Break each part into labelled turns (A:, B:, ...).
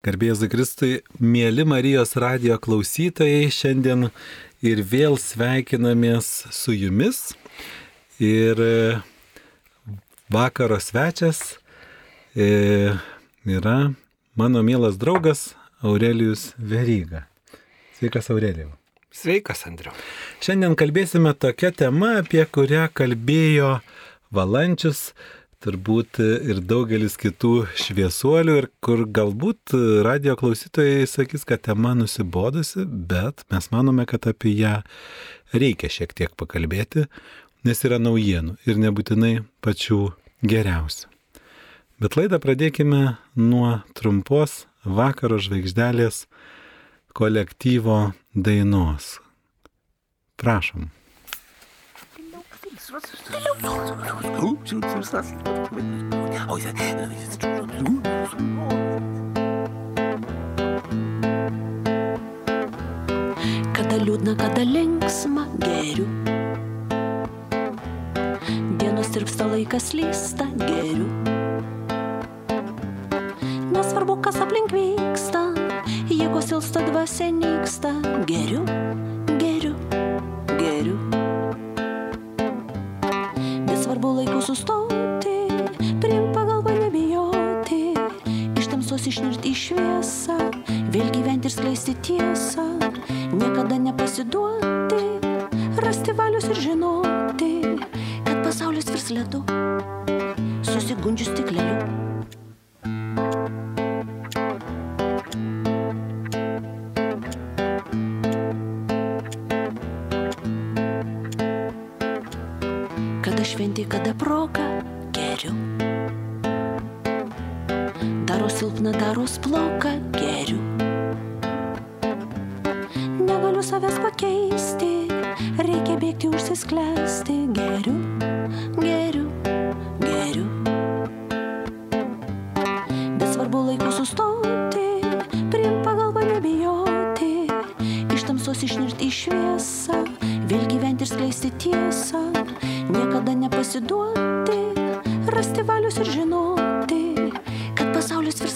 A: Garbėjus Kristui, mėly Marijos radio klausytojai, šiandien ir vėl sveikinamės su jumis. Ir e, vakaro svečias e, yra mano mielas draugas Aurelijus Veryga. Sveikas Aurelijau.
B: Sveikas Andriu.
A: Šiandien kalbėsime tokią temą, apie kurią kalbėjo Valančius turbūt ir daugelis kitų šviesuolių ir kur galbūt radio klausytojai sakys, kad tema nusibodusi, bet mes manome, kad apie ją reikia šiek tiek pakalbėti, nes yra naujienų ir nebūtinai pačių geriausių. Bet laidą pradėkime nuo trumpos vakaro žvaigždelės kolektyvo dainos. Prašom.
C: Kada liūdna, kada linksma, geriu. Dienos tirpsta laikas lysta, geriu. Nesvarbu, kas aplink vyksta, jėgos ilsta dvasia nyksta, geriu, į šviesą, vėl gyventi ir skleisti tiesą, niekada nepasiduoti, rasti valius ir žinoti, kad pasaulis virs ledu, susigundžius stikleliu.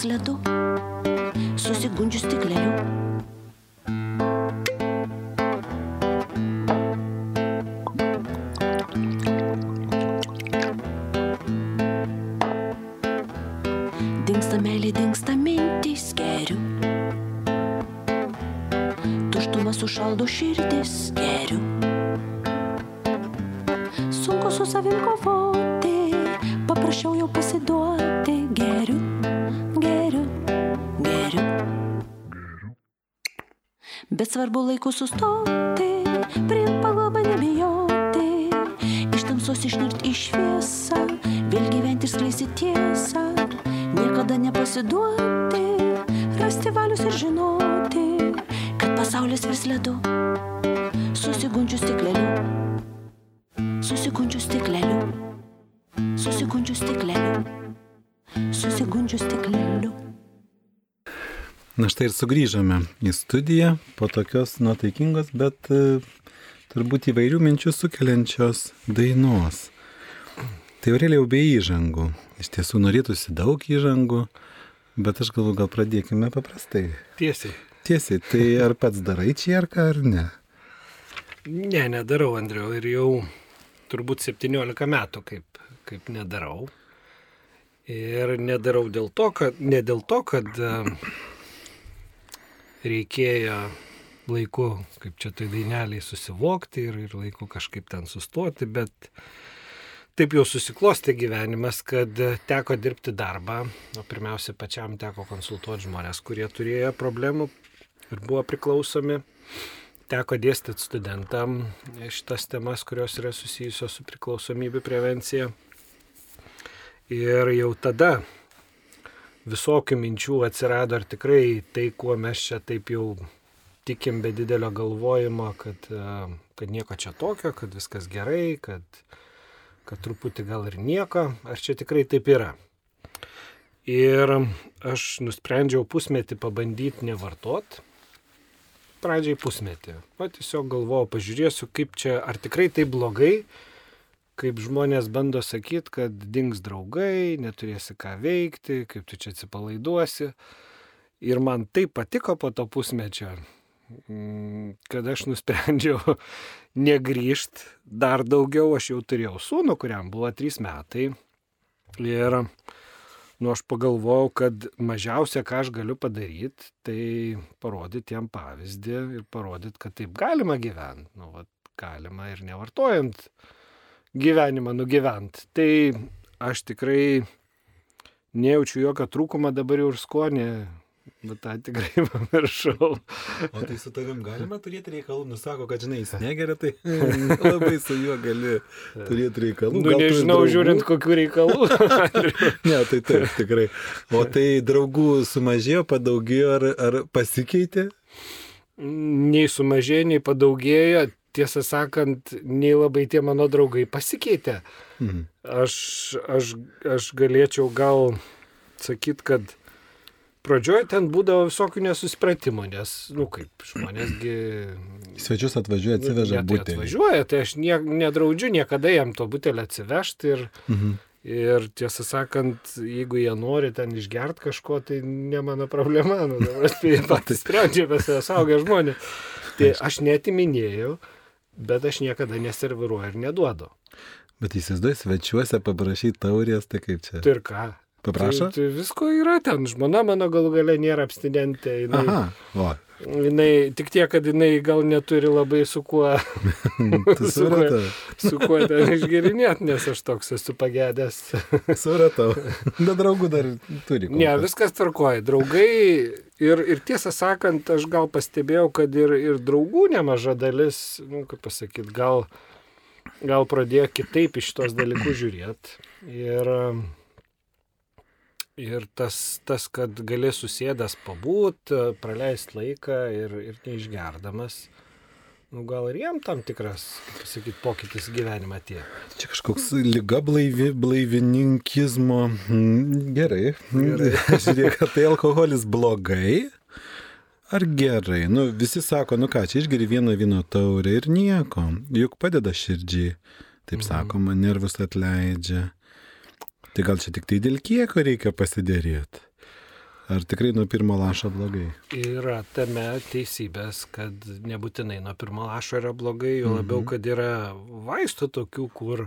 C: Ledu, susigundžius stikleliu. Laiku sustoti, priimti pagalbą nebijoti, iš tamsos išnirti į šviesą, vėl gyventi ir skleisti tiesą, niekada nepasiduoti, rasti valius ir žinoti, kad pasaulis vis ledu,
A: štai ir sugrįžome į studiją po tokios nuotaikingos, bet e, turbūt įvairių minčių sukeliančios dainos. Tai Aurelijau be įžangų. Iš tiesų norėtųsi daug įžangų, bet aš galvoju, gal pradėkime paprastai.
B: Tiesiai.
A: Tiesiai, tai ar pats darai čierką ar ne?
B: Ne, nedarau, Andriu. Ir jau turbūt 17 metų kaip, kaip nedarau. Ir nedarau dėl to, kad, ne dėl to, kad e, reikėjo laiku, kaip čia tai daineliai, susivokti ir, ir laiku kažkaip ten sustoti, bet taip jau susiklosti gyvenimas, kad teko dirbti darbą, o pirmiausia pačiam teko konsultuoti žmonės, kurie turėjo problemų ir buvo priklausomi. Teko dėstyti studentam šitas temas, kurios yra susijusios su priklausomybių prevencija. Ir jau tada visokių minčių atsirado, ar tikrai tai, kuo mes čia taip jau tikim be didelio galvojimo, kad, e, kad nieko čia tokio, kad viskas gerai, kad, kad truputį gal ir nieko, ar čia tikrai taip yra. Ir aš nusprendžiau pusmetį pabandyti nevartot. Pradžiai pusmetį. O tiesiog galvojau, pažiūrėsiu, kaip čia, ar tikrai tai blogai, kaip žmonės bando sakyti, kad dings draugai, neturėsi ką veikti, kaip tu čia atsipalaiduosi. Ir man taip patiko po to pusmečio, mm, kad aš nusprendžiau negrįžti dar daugiau. Aš jau turėjau sūnų, kuriam buvo 3 metai. Ir nu, aš pagalvojau, kad mažiausia, ką aš galiu padaryti, tai parodyti jam pavyzdį ir parodyti, kad taip galima gyventi. Nu, vat, galima ir nevartojant gyvenimą nugyventi. Tai aš tikrai nejaučiu jokio trūkumo dabar jau ir skonį Bet tą tikrai pamiršau.
A: O tai su tavim galima turėti reikalų, nusako, kad žinai, jis negeria, tai labai su juo gali turėti reikalų.
B: Nu, nežinau, žiūrint, kokiu reikalu.
A: ne, tai taip, tikrai. O tai draugų sumažėjo, padaugėjo ar, ar pasikeitė?
B: Nei sumažėjo, nei padaugėjo. Tiesą sakant, nei labai tie mano draugai pasikeitė. Mhm. Aš, aš, aš galėčiau gal sakyti, kad Pradžioje ten būdavo visokių nesusipratimų, nes, nu kaip, žmonėsgi...
A: Svečius atvažiuoja, atsiveža
B: tai
A: butelį.
B: Atvažiuoja, tai aš nie, nedraudžiu niekada jam to butelį atsivežti ir, mhm. ir tiesą sakant, jeigu jie nori ten išgerti kažko, tai ne mano problema, nu, dabar tai patys sprendžia, mes esame saugę žmonės. Tai aš netiminėjau, bet aš niekada neserviruoju ir neduodu.
A: Bet įsivaizduoju, svečiuose paprašyti taurės, tai kaip čia?
B: Tai ir ką?
A: Paprašo?
B: Tai, tai visko yra ten. Žmona mano galų gale nėra abstinentė. Jinai,
A: Aha, o.
B: Jinai, tik tiek, kad jinai gal neturi labai su kuo, su, kuo su kuo ten išgerinėti, nes aš toks esu pagėdęs.
A: Supratau. Bet draugų dar turi.
B: Ne, viskas tvarkoja. Draugai ir, ir tiesą sakant, aš gal pastebėjau, kad ir, ir draugų nemaža dalis, nu, kaip pasakyti, gal, gal pradėjo kitaip iš tos dalykus žiūrėti. Ir Ir tas, tas kad gali susėdęs pabūt, praleisti laiką ir, ir neišgerdamas, nu, gal ir jam tam tikras, kaip pasakyti, pokytis gyvenimą tie.
A: Čia kažkoks lyga blaivi, blaivininkizmo. Mm, gerai. Gerai. Žiūrėk, tai alkoholis blogai. Ar gerai? Nu, visi sako, nu ką, čia išgeri vieną vyno taurę ir nieko. Juk padeda širdžiai. Taip mhm. sakoma, nervus atleidžia. Tai gal čia tik tai dėl kieko reikia pasidėrėti? Ar tikrai nuo pirmo lašo blogai?
B: Yra tame teisybės, kad nebūtinai nuo pirmo lašo yra blogai, jo mhm. labiau, kad yra vaistų tokių, kur,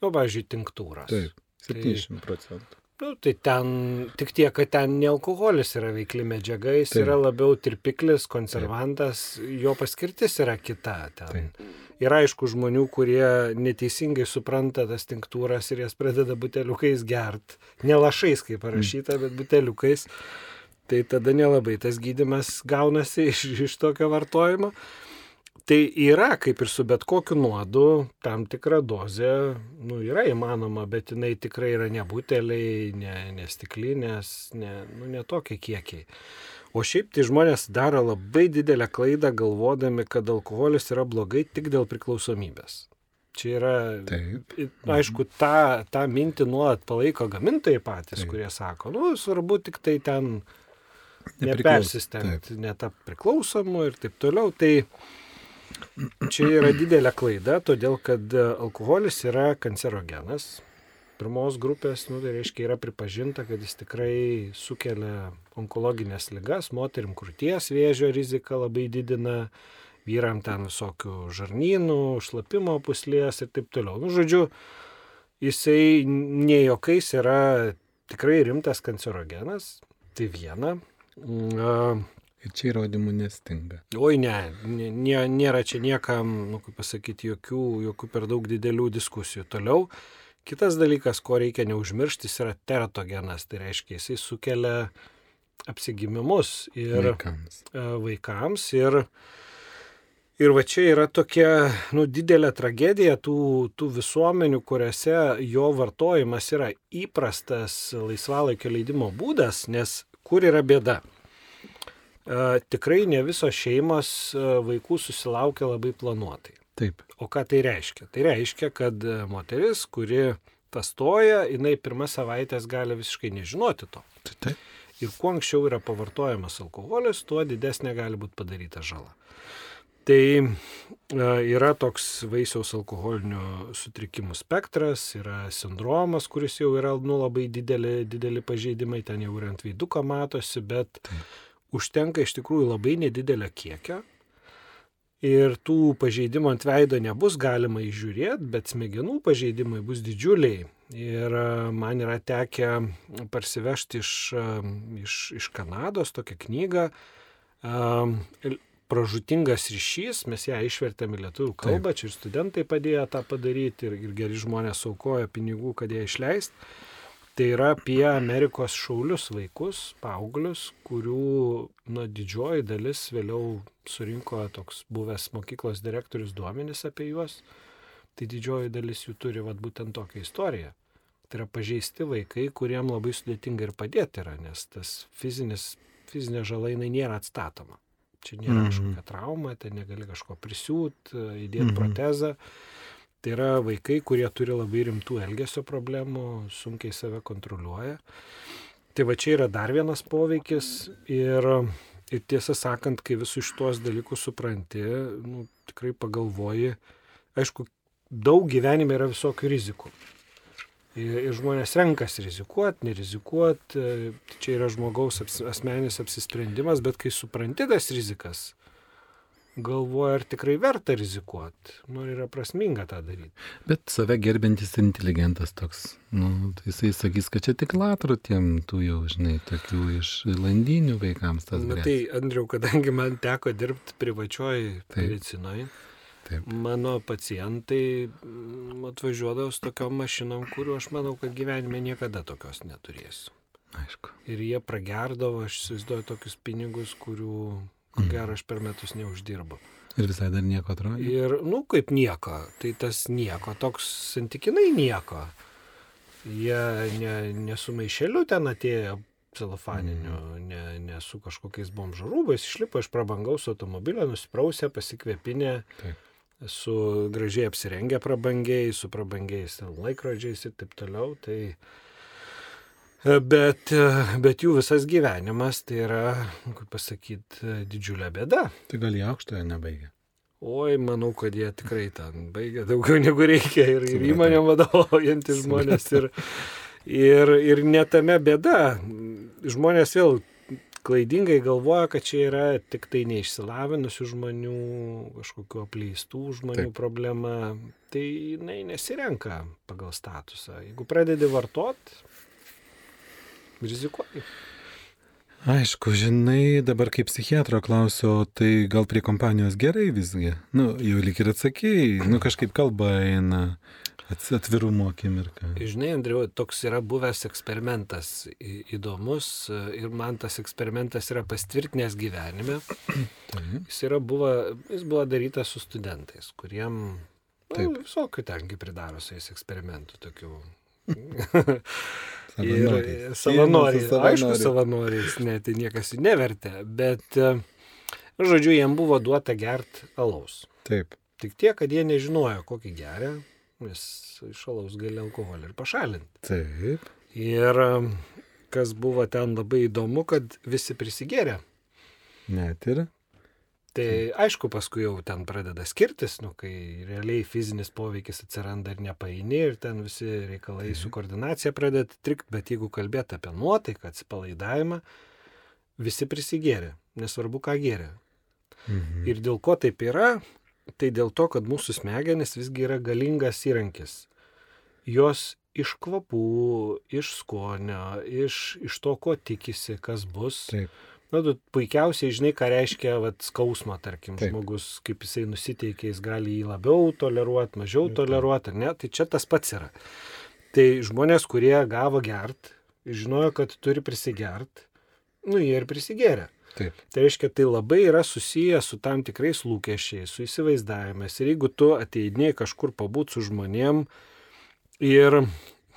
B: nu, pavyzdžiui, tinktūras.
A: Taip, 70 procentų.
B: Tai, nu, tai ten tik tiek, kad ten ne alkoholis yra veikli medžiaga, jis Taip. yra labiau tirpiklis, konservantas, Taip. jo paskirtis yra kita. Ten. Taip Yra aišku žmonių, kurie neteisingai supranta tas tinktūras ir jas pradeda buteliukais gert. Ne lašais, kaip parašyta, bet buteliukais. Tai tada nelabai tas gydimas gaunasi iš, iš tokio vartojimo. Tai yra, kaip ir su bet kokiu nuodu, tam tikra dozė, nu, yra įmanoma, bet jinai tikrai yra ne buteliai, ne, ne stiklinės, ne, nu, ne tokie kiekiai. O šiaip tai žmonės daro labai didelę klaidą galvodami, kad alkoholis yra blogai tik dėl priklausomybės. Čia yra, Taip. aišku, tą, tą mintį nuolat palaiko gamintojai patys, Taip. kurie sako, nu, svarbu tik tai ten nepersistengti, netap priklausomu ir taip toliau. Tai čia yra didelė klaida, todėl kad alkoholis yra kancerogenas, pirmos grupės, nu, tai reiškia yra pripažinta, kad jis tikrai sukelia onkologinės ligas, moterim krūties vėžio riziką labai didina, vyram ten visokių žarnynų, šlapimo puslės ir taip toliau. Nu, žodžiu, jisai ne jokiais yra tikrai rimtas kancerogenas, tai viena.
A: Mm, ir čia įrodymų nestinga.
B: Oi ne, nė, nėra čia niekam, nu, kaip pasakyti, jokių, jokių per daug didelių diskusijų. Toliau, Kitas dalykas, ko reikia neužmiršti, jis yra teratogenas, tai reiškia, jisai sukelia apsigimimus ir
A: vaikams.
B: E, vaikams ir, ir va čia yra tokia nu, didelė tragedija tų, tų visuomenių, kuriuose jo vartojimas yra įprastas laisvalaikio leidimo būdas, nes kur yra bėda? E, tikrai ne visos šeimos e, vaikų susilaukia labai planuotai.
A: Taip.
B: O ką tai reiškia? Tai reiškia, kad e, moteris, kuri pastoja, jinai pirmas savaitės gali visiškai nežinoti to.
A: Taip. taip.
B: Ir kuo anksčiau yra pavartojamas alkoholis, tuo didesnė gali būti padaryta žala. Tai e, yra toks vaisiaus alkoholinių sutrikimų spektras, yra sindromas, kuris jau yra nu, labai didelį, didelį pažeidimai, ten jau ir ant veiduko matosi, bet Taip. užtenka iš tikrųjų labai nedidelio kiekio. Ir tų pažeidimų ant veido nebus galima įžiūrėti, bet smegenų pažeidimai bus didžiuliai. Ir e, man yra tekę parsivežti iš, e, iš, iš Kanados tokią knygą. e, Pražutingas ryšys, mes ją išvertėme į lietuvių kalbą, čia ir studentai padėjo tą padaryti ir, ir geri žmonės aukoja pinigų, kad ją išleist. Tai yra apie Amerikos šaulius vaikus, paauglius, kurių nu, didžioji dalis vėliau surinko toks buvęs mokyklos direktorius duomenis apie juos. Tai didžioji dalis jų turi vat, būtent tokią istoriją. Tai yra pažeisti vaikai, kuriem labai sudėtinga ir padėti yra, nes tas fizinis, fizinė žala jinai nėra atstatoma. Čia nėra
A: Mhm.
B: kažkokia trauma, tai negali kažko prisiūt, įdėti
A: Mhm.
B: protezą. Tai yra vaikai, kurie turi labai rimtų elgesio problemų, sunkiai save kontroliuoja. Tai va čia yra dar vienas poveikis ir, ir tiesą sakant, kai visus šitos dalykus supranti, nu, tikrai pagalvoji, aišku, daug gyvenime yra visokių rizikų. Ir, ir žmonės renkasi rizikuoti, nerizikuoti, tai čia yra žmogaus aps, asmenis apsisprendimas, bet kai supranti tas rizikas, galvoja, ar tikrai verta rizikuoti, nu, yra prasminga tą daryti.
A: Bet save gerbintis inteligentas toks, nu, tai jisai sakys, kad čia tik latrų tiem tų jau, žinai, tokių iš landinių vaikams tas
B: Na
A: grės.
B: tai, Andriau, kadangi man teko dirbti privačioj medicinoje,
A: Taip.
B: mano pacientai mm, atvažiuodavo su tokiom mašinom, kuriuo aš manau, kad gyvenime niekada tokios neturėsiu.
A: Aišku.
B: Ir jie pragerdavo, aš įsivaizduoju, tokius pinigus, kurių, ko gero, aš per metus neuždirbu.
A: Ir visai dar nieko atrodo.
B: Ir, nu, kaip nieko, tai tas nieko, toks santykinai nieko. Jie ne, ne su maišeliu ten atėjo celofaniniu, ne, ne su kažkokiais bomžo rūbais, išlipo iš prabangaus automobilio, nusiprausė, pasikvėpinė,
A: Taip.
B: su gražiai apsirengę prabangiai, su prabangiais laikrodžiais ir taip toliau. Tai, Bet, bet jų visas gyvenimas tai yra, kaip pasakyti, didžiulė bėda.
A: Tai gal į aukštąją nebaigė.
B: Oi, manau, kad jie tikrai ten baigia daugiau negu reikia ir, ir įmonėm vadovaujantis žmonės. Ir, ir, ir netame bėda. Žmonės vėl klaidingai galvoja, kad čia yra tik tai neišsilavinusių žmonių, kažkokiu apleistų žmonių
A: Taip.
B: problema. Tai jinai nesirenka pagal statusą. Jeigu pradedi vartot, rizikuoji.
A: Aišku, žinai, dabar kaip psichiatro klausiu, tai gal prie kompanijos gerai visgi? Nu, jau lik ir atsakėjai, nu kažkaip kalba eina, atvirumo akimirka.
B: Žinai, Andriu, toks yra buvęs eksperimentas įdomus ir man tas eksperimentas yra pastvirtinęs gyvenime. Jis, yra buvo, jis buvo darytas su studentais, kuriem
A: Taip.
B: nu, visokių tengi pridaro su jais eksperimentų tokių. Ir savanoriai, aišku,
A: savanoriais.
B: net tai niekas jų nevertė, bet, e, žodžiu, jiem buvo duota gert alaus.
A: Taip.
B: Tik tiek, kad jie nežinojo, kokį geria, nes iš alaus gali alkoholį ir pašalinti.
A: Taip.
B: Ir um, kas buvo ten labai įdomu, kad visi prisigėrė.
A: Net ir.
B: Tai aišku, paskui jau ten pradeda skirtis, nu, kai realiai fizinis poveikis atsiranda ir nepaini ir ten visi reikalai su koordinacija pradeda trikti, bet jeigu kalbėt apie nuotaiką, atsipalaidavimą, visi prisigėrė, nesvarbu ką gėrė.
A: Mhm.
B: Ir dėl ko taip yra, tai dėl to, kad mūsų smegenis visgi yra galingas įrankis. Jos iš kvapų, iš skonio, iš, iš to, ko tikisi, kas bus.
A: Taip.
B: Na, tu puikiausiai žinai, ką reiškia vat, skausmą, tarkim,
A: Taip.
B: Taip. žmogus, kaip jisai nusiteikia, jis gali jį labiau toleruoti, mažiau toleruoti, ar ne? Tai čia tas pats yra. Tai žmonės, kurie gavo gert, žinojo, kad turi prisigert, nu jie ir prisigėrė.
A: Taip.
B: Tai reiškia, tai labai yra susiję su tam tikrais lūkesčiais, su įsivaizdavimais. Ir jeigu tu ateini kažkur pabūt su žmonėm ir,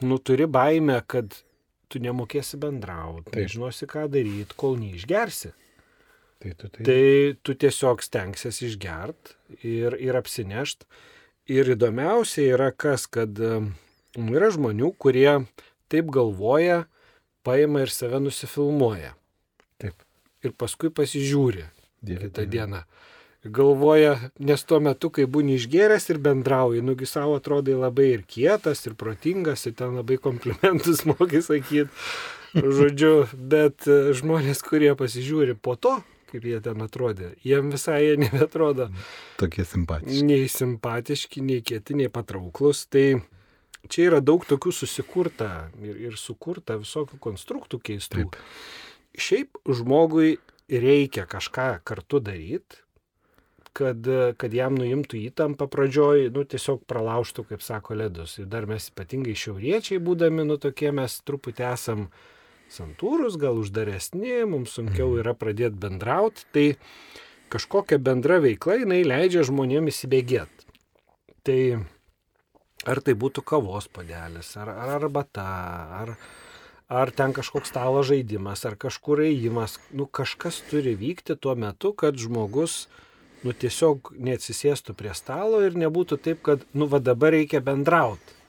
B: nu, turi baimę, kad tu nemokėsi bendrauti,
A: Taip.
B: nežinosi, ką daryti, kol neišgersi,
A: Tai tu tai.
B: tai tu tiesiog stengsies išgert ir, ir apsinešt. Ir įdomiausia yra kas, kad um, yra žmonių, kurie taip galvoja, paima ir save nusifilmuoja.
A: Taip.
B: Ir paskui pasižiūri
A: Dieve
B: kitą
A: dieve.
B: dieną. Galvoja, nes tuo metu, kai būni išgėręs ir bendrauji, nugi savo atrodai labai ir kietas, ir protingas, ir ten labai komplimentus mokai sakyti. Žodžiu, bet e, žmonės, kurie pasižiūri po to, kaip jie ten atrodė, jiem visai jie nebetrodo
A: Tokie simpatiški.
B: nei simpatiški, nei kieti, nei patrauklus. Tai čia yra daug tokių susikurta ir, ir sukurta visokių konstruktų keistų.
A: Taip.
B: Šiaip žmogui reikia kažką kartu daryti, kad, kad jam nuimtų įtampą pradžioj, nu tiesiog pralaužtų, kaip sako, ledus. Ir dar mes ypatingai šiauriečiai būdami, nu tokie mes truputį esam santūrus, gal uždaresni, mums sunkiau yra pradėti bendrauti, tai kažkokia bendra veikla jinai leidžia žmonėms įsibėgėti. Tai ar tai būtų kavos padelis, ar, ar arbata, ar, ar ten kažkoks stalo žaidimas, ar kažkur įėjimas, nu kažkas turi vykti tuo metu, kad žmogus, nu tiesiog neatsisėstų prie stalo ir nebūtų taip, kad, nu va dabar reikia bendrauti.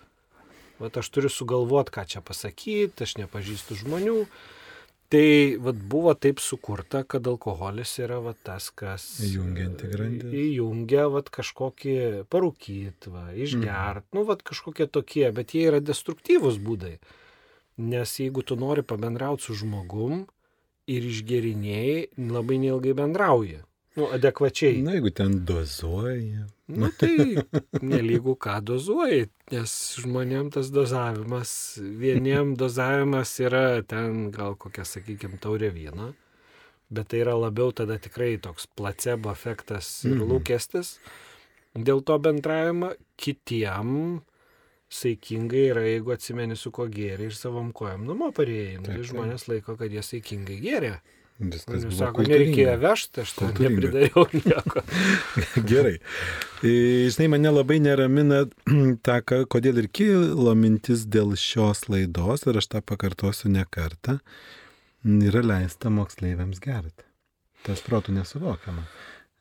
B: Vat aš turiu sugalvoti, ką čia pasakyti, aš nepažįstu žmonių. Tai vat, buvo taip sukurta, kad alkoholis yra vat, tas, kas
A: Įjungianti grandis.
B: įjungia vat, kažkokį parūkyt, va, išgert, mm. nu, vat, kažkokie tokie, bet jie yra destruktyvūs būdai. Nes jeigu tu nori pabendrauti su žmogum ir išgerinėjai, labai neilgai bendrauji. Nu, adekvačiai.
A: Na, jeigu ten dozuoja.
B: Nu, tai nelygų ką dozuoji, nes žmonėm tas dozavimas, vieniem dozavimas yra ten gal kokia, sakykime, taurė vyno, bet tai yra labiau tada tikrai toks placebo efektas ir
A: Mhm.
B: lūkestis. Dėl to bendravimo kitiem saikingai yra, jeigu atsimeni su ko gėrė ir savom kojam namo parėjai. Nu, tai žmonės laiko, kad jie saikingai gėrė.
A: Viskas
B: Jūs
A: buvo
B: sako, nereikėjo vežti, aš
A: Kultūringa.
B: nepridariau nieko.
A: Gerai. E, Žinai, mane labai neramina ta, kodėl ir kilo mintis dėl šios laidos, ir aš tą pakartosiu ne kartą, yra leista moksleiviams gerti. Tas protų nesuvokiama.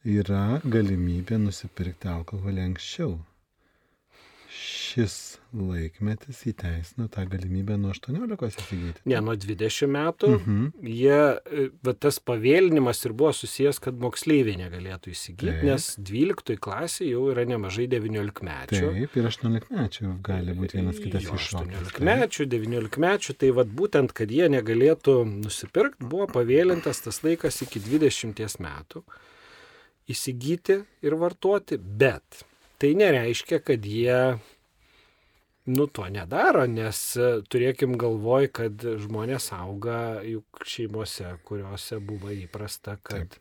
A: Yra galimybė nusipirkti alkoholį anksčiau. Šis laikmetis įteisino tą galimybę nuo 18 įsigyti.
B: Ne, nuo 20 metų
A: Mhm.
B: jie, va, tas pavėlinimas ir buvo susijęs, kad moksleiviai negalėtų įsigyti,
A: Taip.
B: nes 12 klasė jau yra nemažai 19 mečių.
A: Taip, ir 18 mečių gali būti vienas kitas iššokęs.
B: 18 mečių, 19 mečių, tai vad būtent, kad jie negalėtų nusipirkti, buvo pavėlintas tas laikas iki 20 metų įsigyti ir vartoti, bet tai nereiškia, kad jie nu to nedaro, nes e, turėkim galvoj, kad žmonės auga juk šeimose, kuriuose buvo įprasta, kad,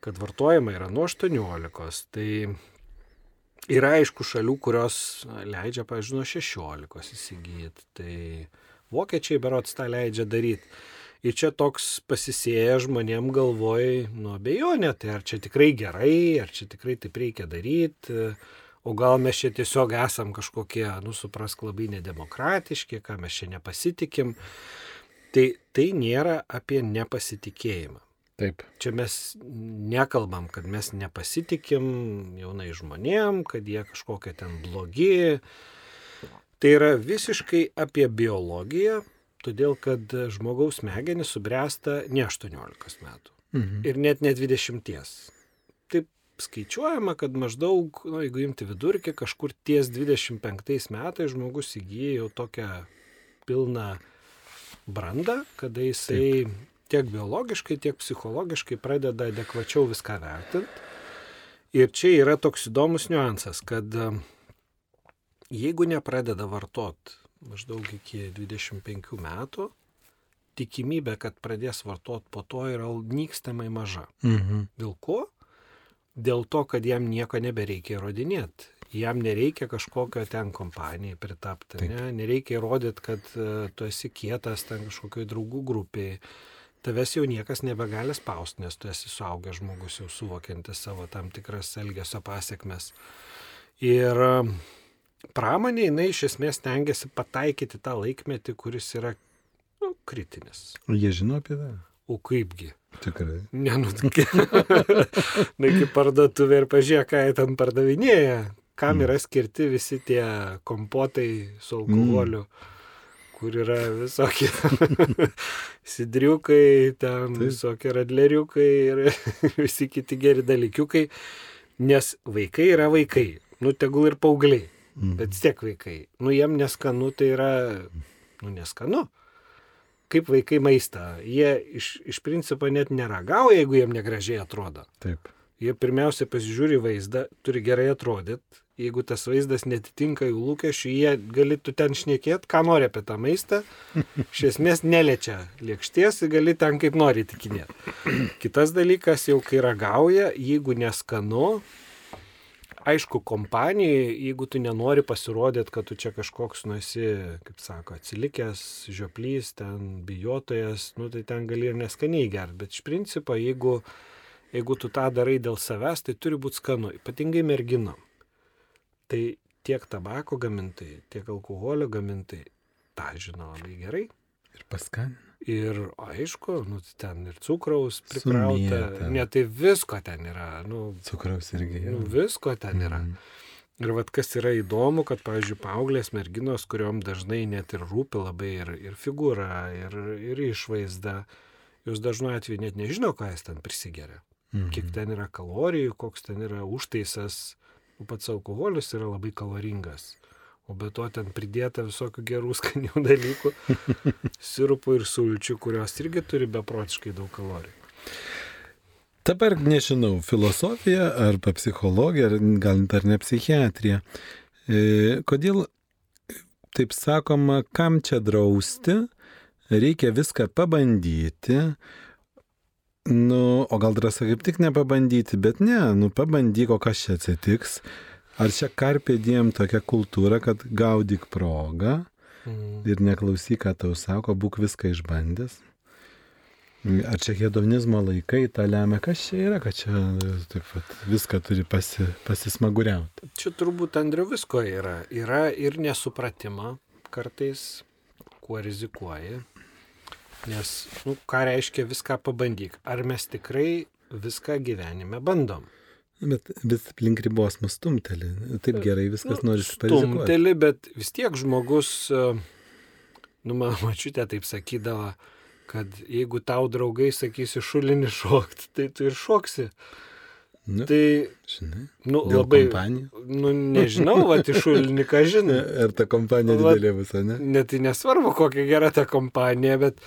B: kad vartojama yra nuo 18. Tai yra aišku šalių, kurios leidžia, pavyzdžiui, nuo 16 įsigyti. Tai vokiečiai berots tą leidžia daryti. Ir čia toks pasisėja žmonėm galvoj, nu abejonė, tai ar čia tikrai gerai, ar čia tikrai taip reikia daryti, o gal mes čia tiesiog esam kažkokie, nu suprask, labai nedemokratiški, ką mes čia nepasitikim. Tai tai nėra apie nepasitikėjimą.
A: Taip.
B: Čia mes nekalbam, kad mes nepasitikim jaunai žmonėm, kad jie kažkokie ten blogi. Tai yra visiškai apie biologiją, todėl kad žmogaus smegenys subręsta ne 18 metų
A: Mhm.
B: ir net ne 20. Taip skaičiuojama, kad maždaug, nu, jeigu imti vidurkį, kažkur ties 25 metais žmogus įgyja jau tokią pilną brandą, kada jisai Taip. tiek biologiškai, tiek psichologiškai pradeda adekvačiau viską vertinti. Ir čia yra toks įdomus niuansas, kad e, jeigu nepradeda vartot maždaug iki 25 metų, tikimybė, kad pradės vartot po to yra nykstamai maža.
A: Mhm.
B: Dėl ko? Dėl to, kad jam nieko nebereikia įrodinėti. Jam nereikia kažkokio ten kompanijai pritapti,
A: Taip.
B: ne? nereikia įrodyti, kad uh, tu esi kietas ten kažkokioj draugų grupiai. Tavęs jau niekas nebegali spausti, nes tu esi suaugęs žmogus, jau suvokiantis savo tam tikras elgesio pasiekmes. Ir pramonė, jinai iš esmės tengiasi pataikyti tą laikmetį, kuris yra nu, kritinis.
A: Jie žino apie tai?
B: O kaipgi?
A: Tikrai.
B: Nenutkė. Na, iki parduotuvė ir pažiūrėk, ką jie ten pardavinėja. Kam yra skirti visi tie kompotai su alkoholiu, mm. kur yra visokie sidriukai, ten
A: Taip.
B: visokie radleriukai ir visi kiti geri dalykiukai. Nes vaikai yra vaikai. Nu, tegul ir paaugliai.
A: Mhm.
B: Bet tiek vaikai. Nu, jiem neskanu, tai yra, nu, neskanu. kaip vaikai maistą. Jie iš, iš principo net neragauja, jeigu jiem negražiai atrodo.
A: Taip.
B: Jie pirmiausia pasižiūri vaizdą, turi gerai atrodyti. Jeigu tas vaizdas netitinka jų lūkesčių, jie galėtų ten šnekėti, ką nori apie tą maistą. Iš esmės neliečia lėkšties ir gali ten kaip nori tikinėti. Kitas dalykas, jau kai ragauja, jeigu neskanu, aišku, kompanijai, jeigu tu nenori pasirodyti, kad tu čia kažkoks nusi, kaip sako, atsilikęs, žioplys, ten bijotojas, nu tai ten gali ir neskaniai gerti. Bet iš principo, jeigu, jeigu tu tą darai dėl savęs, tai turi būti skanu, ypatingai merginom. Tai tiek tabako gamintojai, tiek alkoholio gamintojai tą žino labai gerai.
A: Ir paskanina.
B: Ir aišku, nu, ten ir cukraus prikrauta, ne tai visko ten yra, nu,
A: Cukraus irgi.
B: nu
A: jau.
B: visko ten yra.
A: Mhm.
B: Ir vad kas yra įdomu, kad, pavyzdžiui, paauglės merginos, kuriuom dažnai net ir rūpi labai ir, ir figūra, ir, ir išvaizda, jūs dažnu atveju net nežino, ką jis ten prisigeria.
A: Mhm.
B: Kiek ten yra kalorijų, koks ten yra užtaisas. O pats alkoholis yra labai kaloringas. O be to ten pridėta visokių gerų skanių dalykų, sirupų ir sulčių, kurios irgi turi beprotiškai daug kalorijų.
A: Dabar nežinau, filosofija arba psichologija, ar gal dar ne psichiatrija. E, kodėl taip sakoma, kam čia drausti, reikia viską pabandyti. Nu, o gal drąsa kaip tik nepabandyti, bet ne, nu pabandyk, o kas čia atsitiks. Ar čia karpė diem tokia kultūra, kad gaudyk progą
B: Mm.
A: ir neklausyk, ką tau sako, būk viską išbandęs. Ar čia hedonizmo laikai tą lemia, kas čia yra, kad čia taip, vat, viską turi pasi, pasismaguriauti.
B: Čia turbūt Andriu visko yra. Yra ir nesupratimo kartais, kuo rizikuoji. Nes, nu, ką reiškia viską pabandyk. Ar mes tikrai viską gyvenime bandom?
A: Bet vis link ribos nustumteli. Taip gerai viskas nu, nori parizikuoti.
B: Stumteli, bet vis tiek žmogus, e, nu, mano mačiutė taip sakydavo, kad jeigu tau draugai sakysi šulinį šokti, tai tu ir šoksi.
A: Nu,
B: Tai,
A: žinai,
B: nu, labai,
A: kompanijų.
B: nu, nežinau, va, iš šulinį ką žinai.
A: Ar ta kompanija
B: Vat-
A: didelė ar ne?
B: Net tai nesvarbu, kokia gera ta kompanija, bet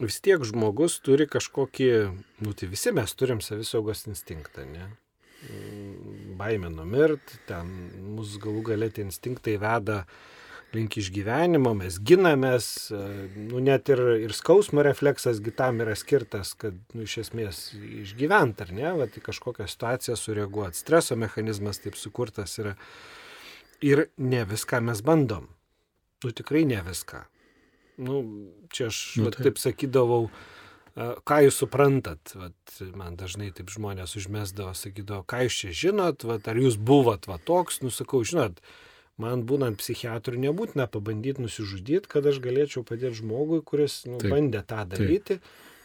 B: vis tiek žmogus turi kažkokį, nu tai visi mes turim savisaugos instinktą, ne? Baimė numirt, ten mūsų galų galę tie instinktai veda link išgyvenimo, mes ginamės, nu net ir, ir skausmo refleksas gitam yra skirtas, kad nu, iš esmės išgyvent, ar ne, va, į kažkokią situaciją sureaguoti. Streso mechanizmas taip sukurtas yra. Ir ne viską mes bandom. Nu tikrai ne viską. Nu, čia aš
A: Nu, taip.
B: taip. sakydavau, a, ką jūs suprantat, vat, man dažnai taip žmonės užmesdavo, sakydavo, ką jūs čia žinot, vat, ar jūs buvot va toks, nusakau, žinot, man būnant psichiatrui nebūtina pabandyti nusižudyti, kad aš galėčiau padėti žmogui, kuris nu,
A: Taip,
B: bandė tą daryti.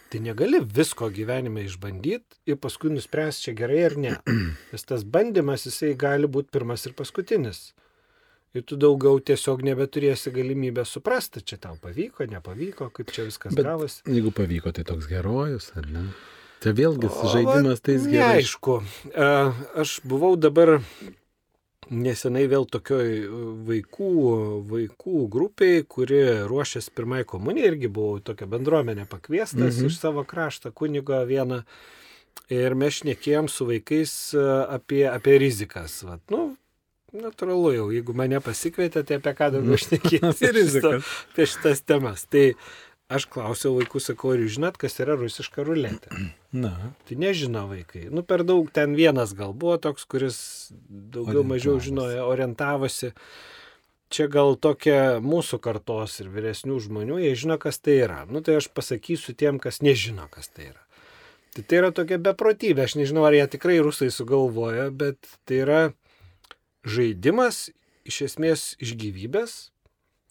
B: Tai negali visko gyvenime išbandyti ir paskui nuspręsti, čia gerai ar ne. Nes tas bandymas, jisai gali būti pirmas ir paskutinis. Ir tu daugiau tiesiog nebeturėsi galimybę suprasti, čia tau pavyko, nepavyko, kaip čia viskas
A: Bet-
B: gavosi.
A: Jeigu pavyko, tai toks herojus, ar ne? Tai vėlgi
B: O,
A: žaidimas tais gerai.
B: Neaišku. E, Aš buvau dabar nesenai vėl tokioj vaikų, vaikų grupiai, kuri ruošėsi pirmai komunijai, irgi buvau į tokią bendruomenę pakviestas
A: Mhm.
B: mhm. iš savo krašto kunigo vieną. Ir mes šnekėjom su vaikais e, apie, apie rizikas. Vat, nu, natūralu jau, jeigu mane pasikvietė, tai apie ką daugiau šnekėti.
A: Apie rizikas.
B: Apie šitas temas. Tai aš klausiau vaikų, sakau, ar jūs žinot, kas yra rusiška ruletė?
A: Na,
B: Tai nežino vaikai. Nu, per daug ten vienas gal buvo toks, kuris daugiau mažiau žinojo, orientavosi. Čia gal tokia mūsų kartos ir vyresnių žmonių, jie žino, kas tai yra. Nu, tai aš pasakysiu tiem, kas nežino, kas tai yra. Tai tai yra tokia beprotybė. Aš nežinau, ar jie tikrai rusai sugalvojo, bet tai yra žaidimas iš esmės iš gyvybės,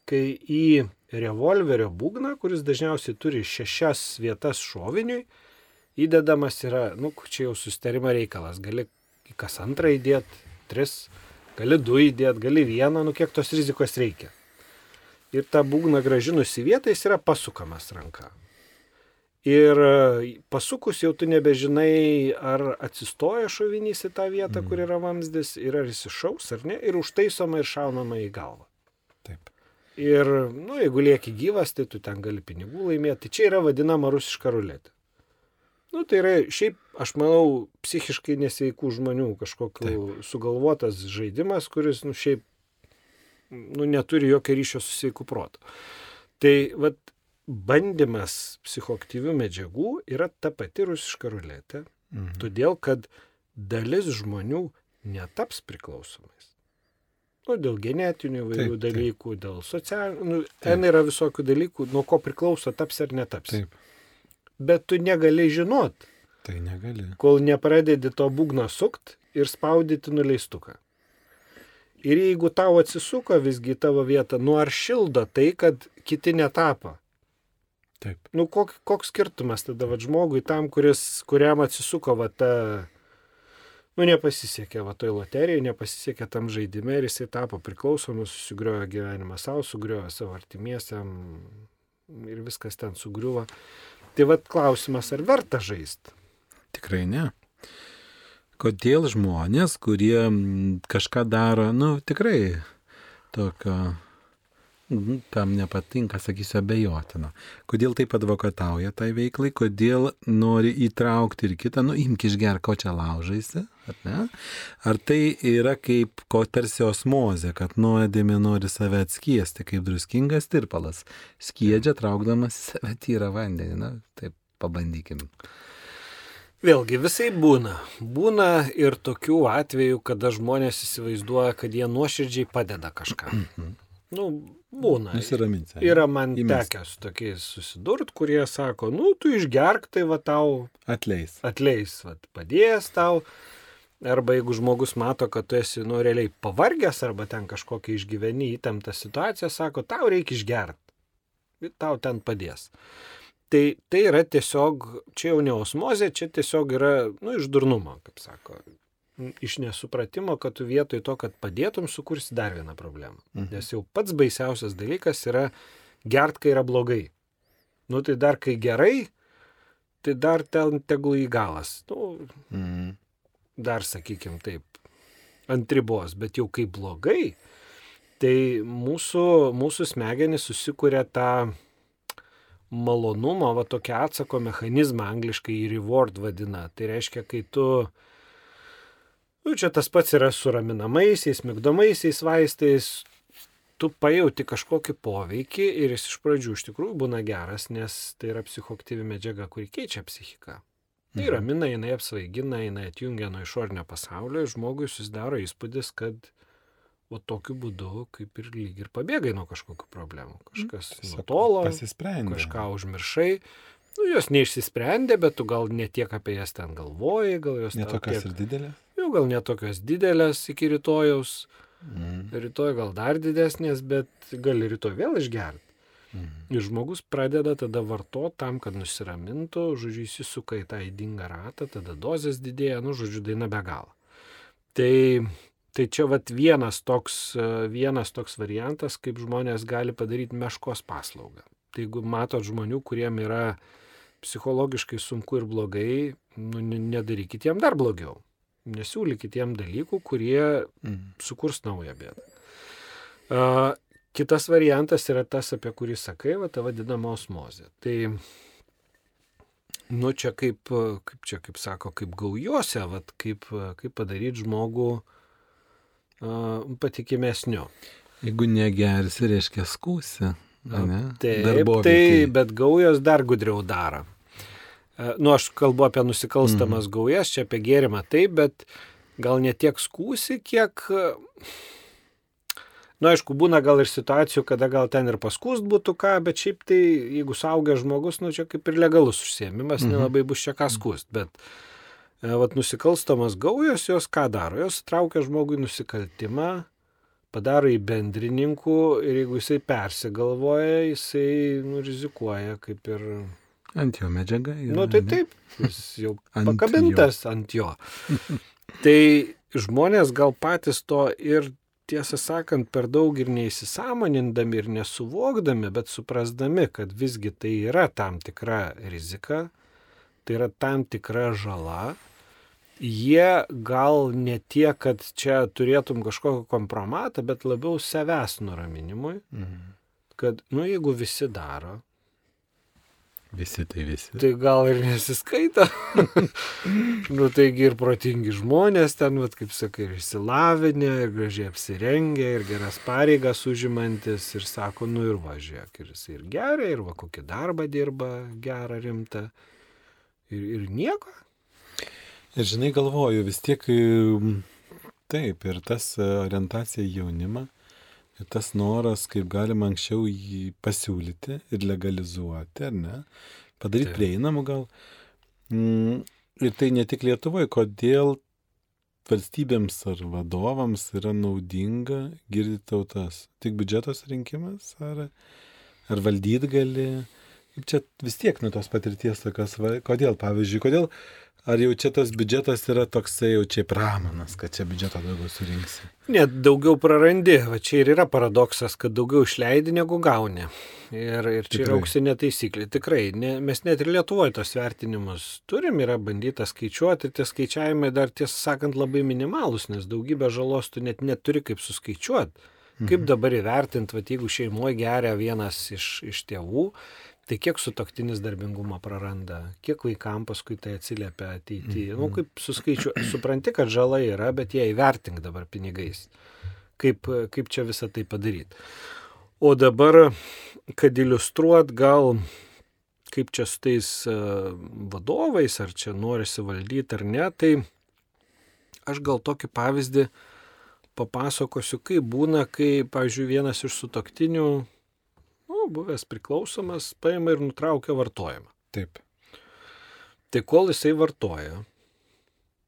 B: kai į revolverio būgną, kuris dažniausiai turi šešias vietas šoviniui, įdedamas yra, nu, čia jau sustarimo reikalas. Gali kas antrą įdėti, tris, gali du įdėti, gali vieną, nu kiek tos rizikos reikia. Ir tą būgną gražinus į vietą jis yra pasukamas ranka. Ir e, pasukus jau tu nebežinai, ar atsistoja šovinys į tą vietą, kur yra vamzdis, ir ar jis iššaus ar ne, ir užtaisoma ir šaunama į galvą.
A: taip.
B: Ir, nu, jeigu lieki gyvas, tai tu ten gali pinigų laimėti. Tai čia yra vadinama rusiška ruletė. Nu, tai yra šiaip, aš manau, psichiškai nesveikų žmonių kažkokiu Taip. sugalvotas žaidimas, kuris, nu, šiaip, nu, neturi jokio ryšio su sveiku protu. Tai, vad, bandymas psichoaktyvių medžiagų yra ta pati rusiška ruletė, mhm. todėl kad dalis žmonių netaps priklausomais. Nu, dėl genetinių įvairių taip, dalykų, taip. dėl socialinių, nu, ten yra visokių dalykų, nuo ko priklauso taps ar netaps. Taip. Bet tu negali žinot.
A: Tai negali.
B: Kol nepradedi to būgno sukt ir spaudyti nuleistuką. Ir jeigu tau atsisuko visgi tavo vietą, nu ar šildo tai, kad kiti netapo.
A: Taip.
B: Nu, kok, koks skirtumas tada va, žmogui tam, kuris, kuriam atsisuko va ta nu, nepasisekė va toj loterijai, nepasisekė tam žaidime ir jisai tapo priklausomus, susigriojo gyvenimą savo, sugriojo savo artimiesiam ir viskas ten sugriuvo. Tai vad klausimas, ar verta žaisti?
A: Tikrai ne. Kodėl žmonės, kurie kažką daro, nu tikrai tokio Mhm, kam nepatinka, sakysiu, abejotina. Kodėl taip advokatauja tai veiklai, kodėl nori įtraukti ir kitą, nu imk išgerk, ko čia laužaisi, ar ne? Ar tai yra kaip ko tarsi osmozė, kad nuodėmė nori save atskiesti, kaip druskingas tirpalas, skiedžia traukdamas save tyrą vandenį, na, taip pabandykim.
B: Vėlgi visai būna. Būna ir tokių atvejų, kada žmonės įsivaizduoja, kad jie nuoširdžiai padeda kažkam. Nu, būna.
A: Nusiraminti.
B: Yra man Įmest. tekęs tokiais susidurt, kurie sako, nu, tu išgerk, tai va tau.
A: Atleis.
B: Atleis, va, padės tau. Arba jeigu žmogus mato, kad tu esi, nu, realiai pavargęs, arba ten kažkokia išgyveni įtemptą situaciją, sako, tau reikia išgerti. Ir tau ten padės. Tai, tai yra tiesiog, čia jau ne osmozė, čia tiesiog yra, nu, iš durnumo, kaip sako iš nesupratimo, kad tu vietoj to, kad padėtum, sukursi dar vieną problemą. Mhm. Nes jau pats baisiausias dalykas yra gert, kai yra blogai. Nu tai dar kai gerai, tai dar ten tegul į galas. Nu, mhm. Dar sakykim taip, ant ribos, bet jau kai blogai, tai mūsų, mūsų smegenys susikuria tą malonumo, va tokią atsako mechanizmą, angliškai reward vadina. Tai reiškia, kai tu uh, Nu, čia tas pats yra su raminamaisiais, migdomaisiais vaistais. Tu pajauti kažkokį poveikį ir jis iš pradžių iš tikrųjų būna geras, nes tai yra psichoktyvi medžiaga, kuri keičia psichiką. Tai mhm. ramina, jinai apsvaigina, jinai atjungia nuo išornio pasaulio ir žmogui susidaro įspūdis, kad o tokiu būdu kaip ir lyg ir pabėgai nuo kažkokių problemų. Kažkas nutolo, kažką užmiršai, nu, jos neišsisprendė, bet tu gal netiek apie jas ten galvoji, gal jos
A: netokios tiek... ir didelės
B: jau gal netokios didelės iki rytojaus, mm. rytoj gal dar didesnės, bet gali rytoj vėl išgerti. Mm. Ir žmogus pradeda tada vartoti tam, kad nusiramintų, žodžiu, įsisuka į tą įdingą ratą, tada dozės didėja, nu, žodžiu, daina be galo. Tai, tai čia vat vienas toks, vienas toks variantas, kaip žmonės gali padaryti meškos paslaugą. Tai jeigu matot žmonių, kuriem yra psichologiškai sunku ir blogai, nu, nedarykit jiem dar blogiau nesiūlykit jiem dalykų, kurie mm. sukurs naują bėdą. Kitas variantas yra tas, apie kurį sakai, va, ta vadinama osmozė. Tai, nu, čia kaip, kaip čia, kaip sako, kaip gaujose, va, kaip, kaip padaryti žmogų patikimesniu.
A: Jeigu negersi, reiškia skūsi. Ne?
B: Taip, tai, bet gaujos dar gudriau daro. E, nu, aš kalbu apie nusikalstamas mm. gaujas, čia apie gėrimą taip, bet gal ne tiek skūsi, kiek... Na, nu, aišku, būna gal ir situacijų, kada gal ten ir paskūst būtų ką, bet šiaip tai, jeigu saugia žmogus, nu, čia kaip ir legalus užsiemimas, -hmm. nelabai bus čia ką skūst, bet e, vat, nusikalstamas gaujas, jos ką daro? Jos traukia žmogui nusikaltimą, padaro į bendrininkų ir jeigu jisai persigalvoja, jisai nu, rizikuoja kaip ir
A: Ant jo medžiaga.
B: Yra, nu tai taip, jis jau ant pakabintas jo. ant jo. tai žmonės gal patys to ir tiesą sakant per daug ir neįsisamonindami ir nesuvokdami, bet suprasdami, kad visgi tai yra tam tikra rizika, tai yra tam tikra žala, jie gal ne tiek, kad čia turėtum kažkokį kompromatą, bet labiau savęs nuraminimui. Mhm kad, nu, jeigu visi daro,
A: Visi tai visi.
B: tai gal ir nesiskaita. nu, taigi ir protingi žmonės ten, vat, kaip sakai, ir išsilavinę, ir gražiai apsirengę, ir geras pareigas užimantis, ir sako, nu ir važiuok, ir jis ir gerai, ir va kokį darbą dirba, gerą, rimtą. Ir, ir nieko.
A: Ir žinai, galvoju, vis tiek taip, ir tas e, orientacija į jaunimą, ir tas noras, kaip galima anksčiau jį pasiūlyti ir legalizuoti, ar ne, padaryti
B: Taip.
A: prieinamų gal. Mm, Ir tai ne tik Lietuvoje, kodėl valstybėms ar vadovams yra naudinga girdyti tautas. Tik biudžetos rinkimas, ar, ar valdyt gali. Kaip čia vis tiek nuo tos patirties tokios, kodėl, pavyzdžiui, kodėl, ar jau čia tas biudžetas yra toksai jau čia pramanas, kad čia biudžeto daugiau surinksi.
B: Net daugiau prarandi, va čia ir yra paradoksas, kad daugiau išleidi negu gauni. Ir, ir čia yra
A: Tikrai.
B: auksinė taisyklė. Tikrai, ne, mes net ir Lietuvoje tos vertinimus turim, yra bandyta skaičiuoti, tie skaičiavimai dar tiesą sakant labai minimalus, nes daugybę žalos tu net neturi kaip suskaičiuoti. Kaip dabar įvertinti, va jeigu šeimoje geria vienas iš, iš tėvų, tai kiek sutoktinis darbingumą praranda, kiek vaikam paskui tai atsiliepia ateityje. Nu, kaip suskaičiuoti, supranti, kad žala yra, bet jie įvertink dabar pinigais. Kaip, kaip čia visą tai padaryti. O dabar, kad iliustruot gal, kaip čia su tais e, vadovais, ar čia norisi valdyti ar ne, tai aš gal tokį pavyzdį papasakosiu, kaip būna, kai, pavyzdžiui, vienas iš sutoktinių, buvęs priklausomas, paima ir nutraukia vartojimą.
A: Taip.
B: Tai kol jisai vartoja,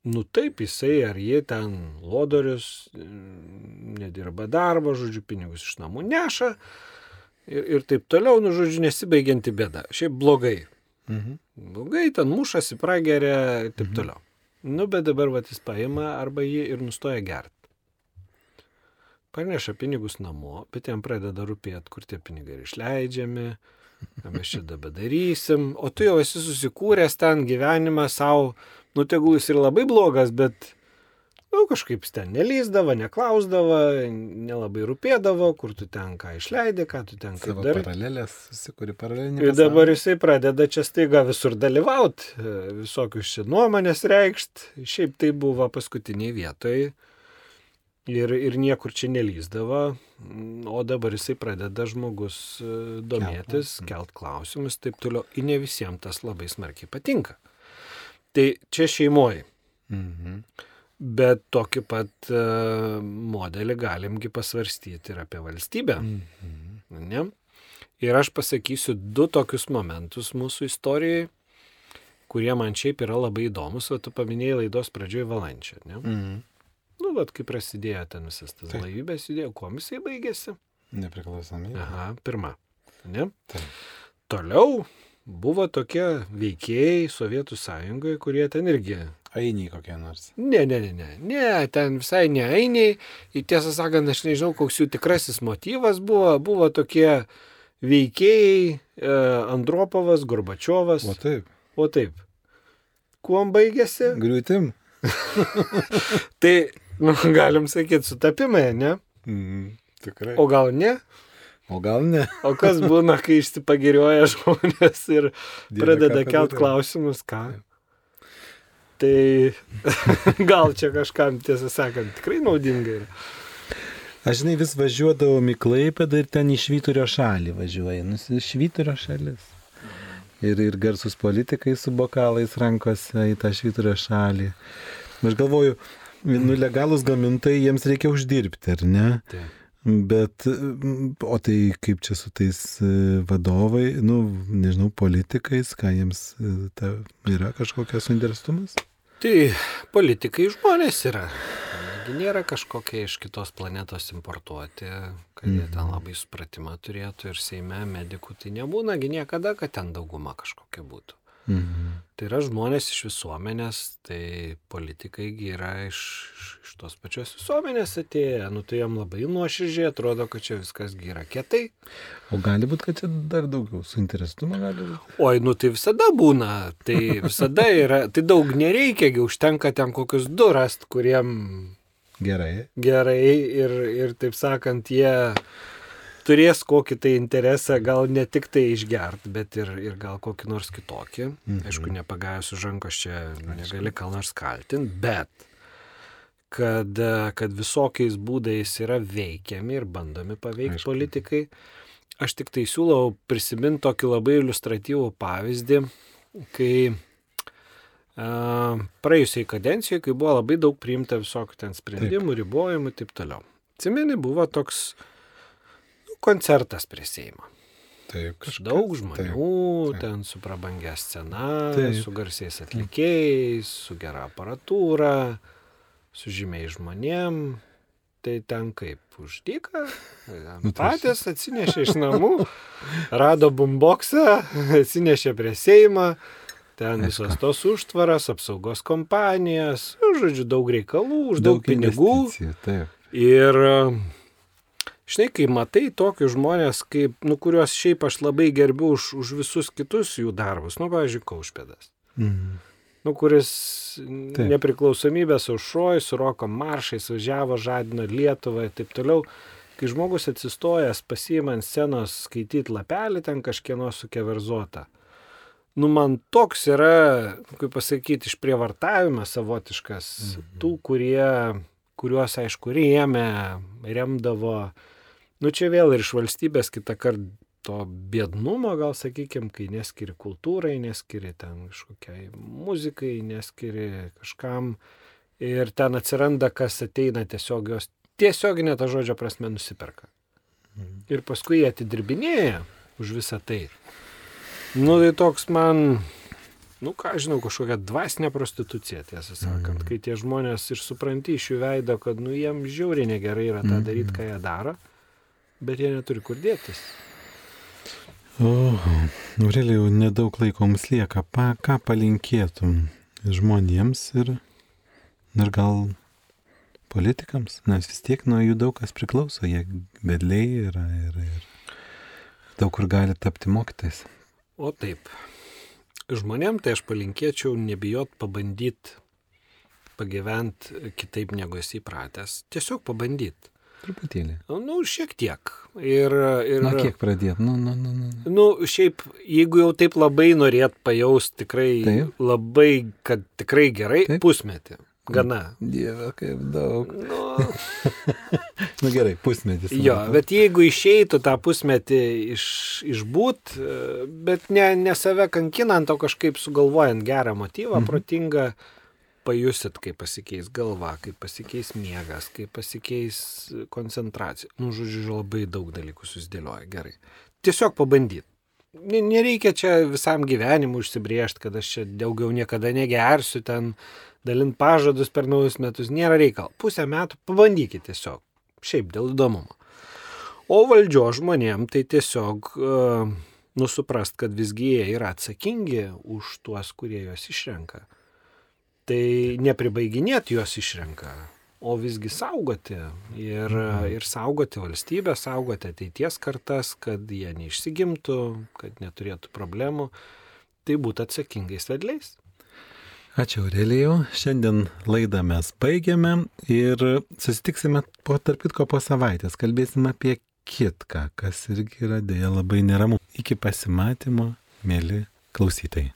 B: nu taip jisai ar jie ten lodorius, nedirba darbo, žodžiu, pinigus iš namų neša ir, ir taip toliau, nu žodžiu, nesibaigianti bėda. Šiaip blogai.
A: Mhm.
B: Blogai, ten mušasi, prageria ir taip toliau. Nu, bet dabar vat jis paima arba jį ir nustoja gerti. Parneša pinigus namo, bet jam pradeda rūpėti, kur tie pinigai išleidžiami, ką mes čia dabar darysim. O tu jau esi susikūręs ten gyvenimą savo, nu tegul jis ir labai blogas, bet, nu, kažkaip ten nelyzdavo, neklausdavo, nelabai rūpėdavo, kur tu ten ką išleidai, ką tu ten kaip darai.
A: paralelės, susikuri paralelinį.
B: Ir dabar jisai pradeda čia staiga visur dalyvauti, visokius čia nuomonės reikšti. Šiaip tai buvo paskutiniai vietoj ir, ir niekur čia nelyzdavo, o dabar jisai pradeda žmogus e, domėtis,
A: klausimus.
B: kelt klausimus, taip toliau. Ir ne visiems tas labai smarkiai patinka. Tai čia šeimoji.
A: Mhm.
B: Bet tokį pat e, modelį galimgi pasvarstyti ir apie valstybę.
A: Mhm.
B: Ne? Ir aš pasakysiu du tokius momentus mūsų istorijai, kurie man šiaip yra labai įdomus, o tu paminėjai laidos pradžioje valančią.
A: Mhm.
B: Nu, bet kai prasidėjo ten visas tas
A: Taip.
B: laivybės idėja, kuo jisai baigėsi?
A: Nepriklausomybė.
B: Aha, pirma. Ne?
A: Taip.
B: Toliau buvo tokie veikėjai Sovietų sąjungoje, kurie ten irgi
A: Ainiai kokie nors.
B: Ne, ne, ne, ne, ne, ten visai neainiai. Ir tiesą sakant, aš nežinau, koks jų tikrasis motyvas buvo. Buvo tokie veikėjai e, Andropovas, Gorbačiovas.
A: O taip.
B: O taip. Kuom baigėsi?
A: Griūtim.
B: Tai, nu, galim sakyti, sutapimai, ne?
A: Mhm. Tikrai.
B: O gal ne?
A: o gal ne?
B: O kas būna, kai išsipagirioja žmonės ir
A: Dieve,
B: pradeda
A: ką
B: kelt klausimus, ką? Tai gal čia kažkam, tiesą sakant, tikrai naudinga yra.
A: Aš žinai, vis važiuodavom į Klaipėdą ir ten į Švyturio šalį važiuoja. Nu, Švyturio šalis. Ir, ir garsus politikai su bokalais rankose į tą Švyturio šalį. Aš galvoju, nu, legalus gamintojai jiems reikia uždirbti, ar ne?
B: Taip.
A: Bet, o tai kaip čia su tais e, vadovai, nu, nežinau, politikais, ką jiems e, ta, yra kažkokias suinteresumas?
B: Tai politikai žmonės yra. Gi nėra kažkokie iš kitos planetos importuoti, kad jie ten labai supratimą turėtų ir Seime medikų tai nebūna, gi niekada, kad ten dauguma kažkokia būtų.
A: Mhm.
B: Tai yra žmonės iš visuomenės, tai politikai yra iš, iš, iš tos pačios visuomenės atėję, nu tai jam labai nuoširdžiai atrodo, kad čia viskas yra kietai.
A: O gali būti, kad čia dar daugiau suinteresuotumo gali būti?
B: Oi, nu tai visada būna, tai visada yra, tai daug nereikia, užtenka ten kokius du rast, kuriem
A: Gerai.
B: gerai ir, ir taip sakant, jie turės kokį tai interesą, gal ne tik tai išgert, bet ir, ir gal kokį nors kitokį. Mhm. Aišku, nepagavęs už rankos čia negali ką nors kaltinti, bet kad, kad visokiais būdais yra veikiami ir bandomi paveikti Aišku. politikai. Aš tik tai siūlau prisiminti tokį labai iliustratyvų pavyzdį, kai uh, praėjusiai kadencijoje, kai buvo labai daug priimta visokių ten sprendimų, taip. ribojimų ir taip toliau. Atsimeni, buvo toks nu, koncertas prie Seimo.
A: Taip, kažkas.
B: Daug žmonių, taip, taip. ten su prabangia scena, taip. su garsiais atlikėjais, su gera aparatūra, su žymiai žmonėm. Tai ten kaip uždyka, nu, patys atsinešė iš namų, rado bumboksą, atsinešė prie Seimą, ten visos tos užtvaras, apsaugos kompanijas, žodžiu, daug reikalų, už daug, daug pinigų.
A: Taip.
B: Ir Žinai, kai matai tokius žmonės, kaip, nu, kuriuos šiaip aš labai gerbiu už, už visus kitus jų darbus, nu, pavyzdžiui, Kaušpėdas. Mhm. Nu, kuris Taip. nepriklausomybės aušroj, su roko maršais važiavo, žadino Lietuvą ir taip toliau. Kai žmogus atsistojęs pasiima ant scenos skaityti lapelį, ten kažkieno sukeverzuota. Nu, man toks yra, kaip pasakyti, išprievartavimas savotiškas mhm. tų, kurie, kuriuos, aišku, rėmė, remdavo, Nu čia vėl ir iš valstybės kitą kartą to biednumo, gal sakykime, kai neskiri kultūrai, neskiri ten kažkokiai muzikai, neskiri kažkam. Ir ten atsiranda, kas ateina tiesiog jos tiesioginė ta žodžio prasme nusiperka. Mhm. Ir paskui jie atidirbinėja už visą tai. Nu tai toks man, nu ką žinau, kažkokia dvasinė prostitucija, tiesą sakant, mm. kai tie žmonės ir supranti iš jų veido, kad nu jiem žiauriai negerai yra tą daryti, ką jie daro bet jie neturi kur dėtis.
A: O, Aurelijau, nedaug laiko mums lieka. Pa, ką palinkėtum žmonėms ir, ir gal politikams? Nes vis tiek nuo jų daug kas priklauso. Jie bedliai yra ir, ir daug kur gali tapti mokytais.
B: O taip. Žmonėm tai aš palinkėčiau nebijot pabandyti pagyventi kitaip negu esi įpratęs. Tiesiog pabandyti.
A: Truputėlį.
B: Nu, šiek tiek. Ir, ir...
A: Na, kiek pradėt? Nu, nu, nu, nu.
B: nu, šiaip, jeigu jau taip labai norėt pajaust tikrai taip. labai, kad tikrai gerai, taip. pusmetį. Gana.
A: Dieve, kaip daug. Nu, nu gerai, pusmetis.
B: Jo, bet jeigu išeitų tą pusmetį iš, išbūt, bet ne, ne save kankinant, o kažkaip sugalvojant gerą motyvą, mhm. protingą, pajusit, kaip pasikeis galva, kaip pasikeis miegas, kaip pasikeis koncentracija. Nu, žodžiu, labai daug dalykų susidėlioja. Gerai. Tiesiog pabandyti. Nereikia čia visam gyvenimui užsibriežti, kad aš čia daugiau niekada negersiu, ten dalint pažadus per naujus metus. Nėra reikalo. Pusę metų pabandykite tiesiog. Šiaip dėl įdomumo. O valdžio žmonėm tai tiesiog uh, nusuprast, kad visgi jie yra atsakingi už tuos, kurie juos išrenka tai nepribaiginėti juos išrenka, o visgi saugoti ir, mhm. ir saugoti valstybę, saugoti ateities kartas, kad jie neišsigimtų, kad neturėtų problemų, tai būtų atsakingais vedliais.
A: Ačiū Aurelijau, šiandien laidą mes baigiame ir susitiksime po tarpitko po savaitės, kalbėsime apie kitką, kas irgi yra dėja labai neramu. Iki pasimatymo, mėly klausytojai.